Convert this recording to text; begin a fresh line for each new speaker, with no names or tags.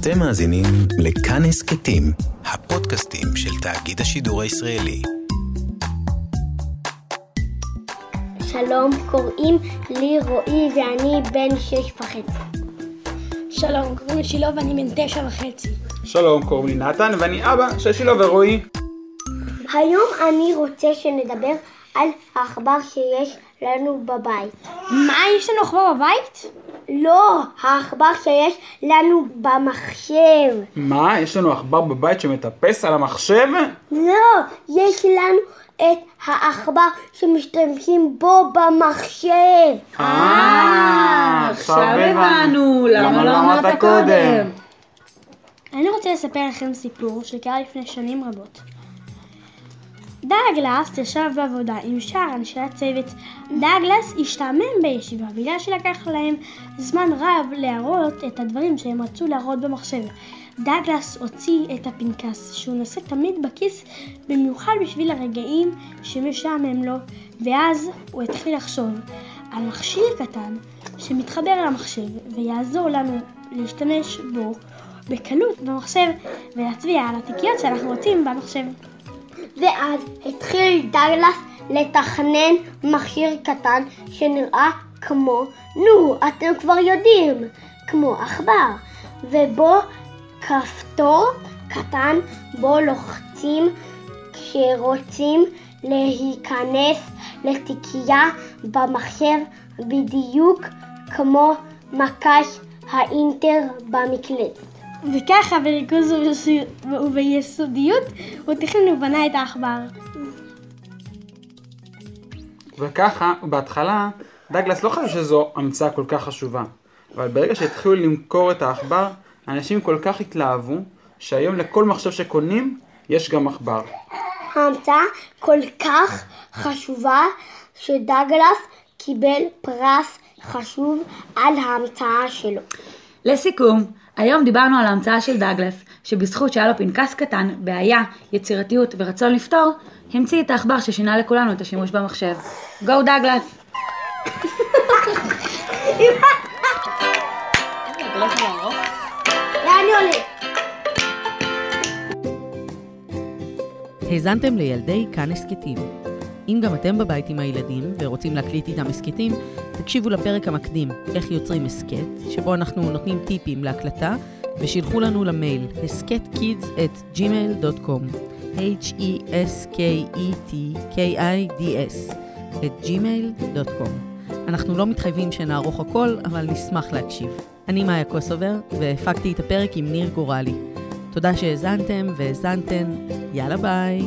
אתם מאזינים לכאן הסכתים, הפודקאסטים של תאגיד השידור הישראלי.
שלום, קוראים לי רועי ואני בן שש וחצי.
שלום, קוראים לי שילה ואני בן תשע וחצי.
שלום, קוראים לי נתן ואני אבא של שילה ורועי.
היום אני רוצה שנדבר על העכבר שיש לנו בבית.
מה, יש לנו עכבר בבית?
לא, העכבר שיש לנו במחשב.
מה, יש לנו עכבר בבית שמטפס על המחשב?
לא, יש לנו את העכבר שמשתמשים בו במחשב.
אה, עכשיו הבנו. למה לא אמרת קודם?
אני רוצה לספר לכם סיפור שקרה לפני שנים רבות. דאגלס ישב בעבודה עם שאר אנשי הצוות. דאגלס השתעמם בישיבה בגלל שלקח להם זמן רב להראות את הדברים שהם רצו להראות במחשב. דאגלס הוציא את הפנקס שהוא נושא תמיד בכיס במיוחד בשביל הרגעים שמשעמם לו ואז הוא התחיל לחשוב על מכשיר קטן שמתחבר למחשב ויעזור לנו להשתמש בו בקלות במחשב ולהצביע על התיקיות שאנחנו רוצים במחשב.
ואז התחיל דגלס לתכנן מכשיר קטן שנראה כמו, נו, אתם כבר יודעים, כמו עכבר, ובו כפתור קטן בו לוחצים כשרוצים להיכנס לתיקייה במחשב בדיוק כמו מקש האינטר במקלדת.
וככה בריכוז וביסודיות הוא תכנן ובנה את העכבר.
וככה, בהתחלה, דגלס לא חשב שזו המצאה כל כך חשובה. אבל ברגע שהתחילו למכור את העכבר, אנשים כל כך התלהבו, שהיום לכל מחשב שקונים, יש גם עכבר.
ההמצאה כל כך חשובה שדגלס קיבל פרס חשוב על ההמצאה שלו.
לסיכום, היום דיברנו על ההמצאה של דאגלס, שבזכות שהיה לו פנקס קטן, בעיה, יצירתיות ורצון לפתור, המציא את העכבר ששינה לכולנו את השימוש במחשב. גו דאגלס!
האזנתם לילדי כאן הסכתים. אם גם אתם בבית עם הילדים ורוצים להקליט איתם הסכתים, תקשיבו לפרק המקדים, איך יוצרים הסכת, שבו אנחנו נותנים טיפים להקלטה, ושילחו לנו למייל הסכתkids at gmail.com h-e-s-k-e-t-k-i-d-s at gmail.com אנחנו לא מתחייבים שנערוך הכל, אבל נשמח להקשיב. אני מאיה קוסובר, והפקתי את הפרק עם ניר גורלי. תודה שהאזנתם והאזנתן, יאללה ביי.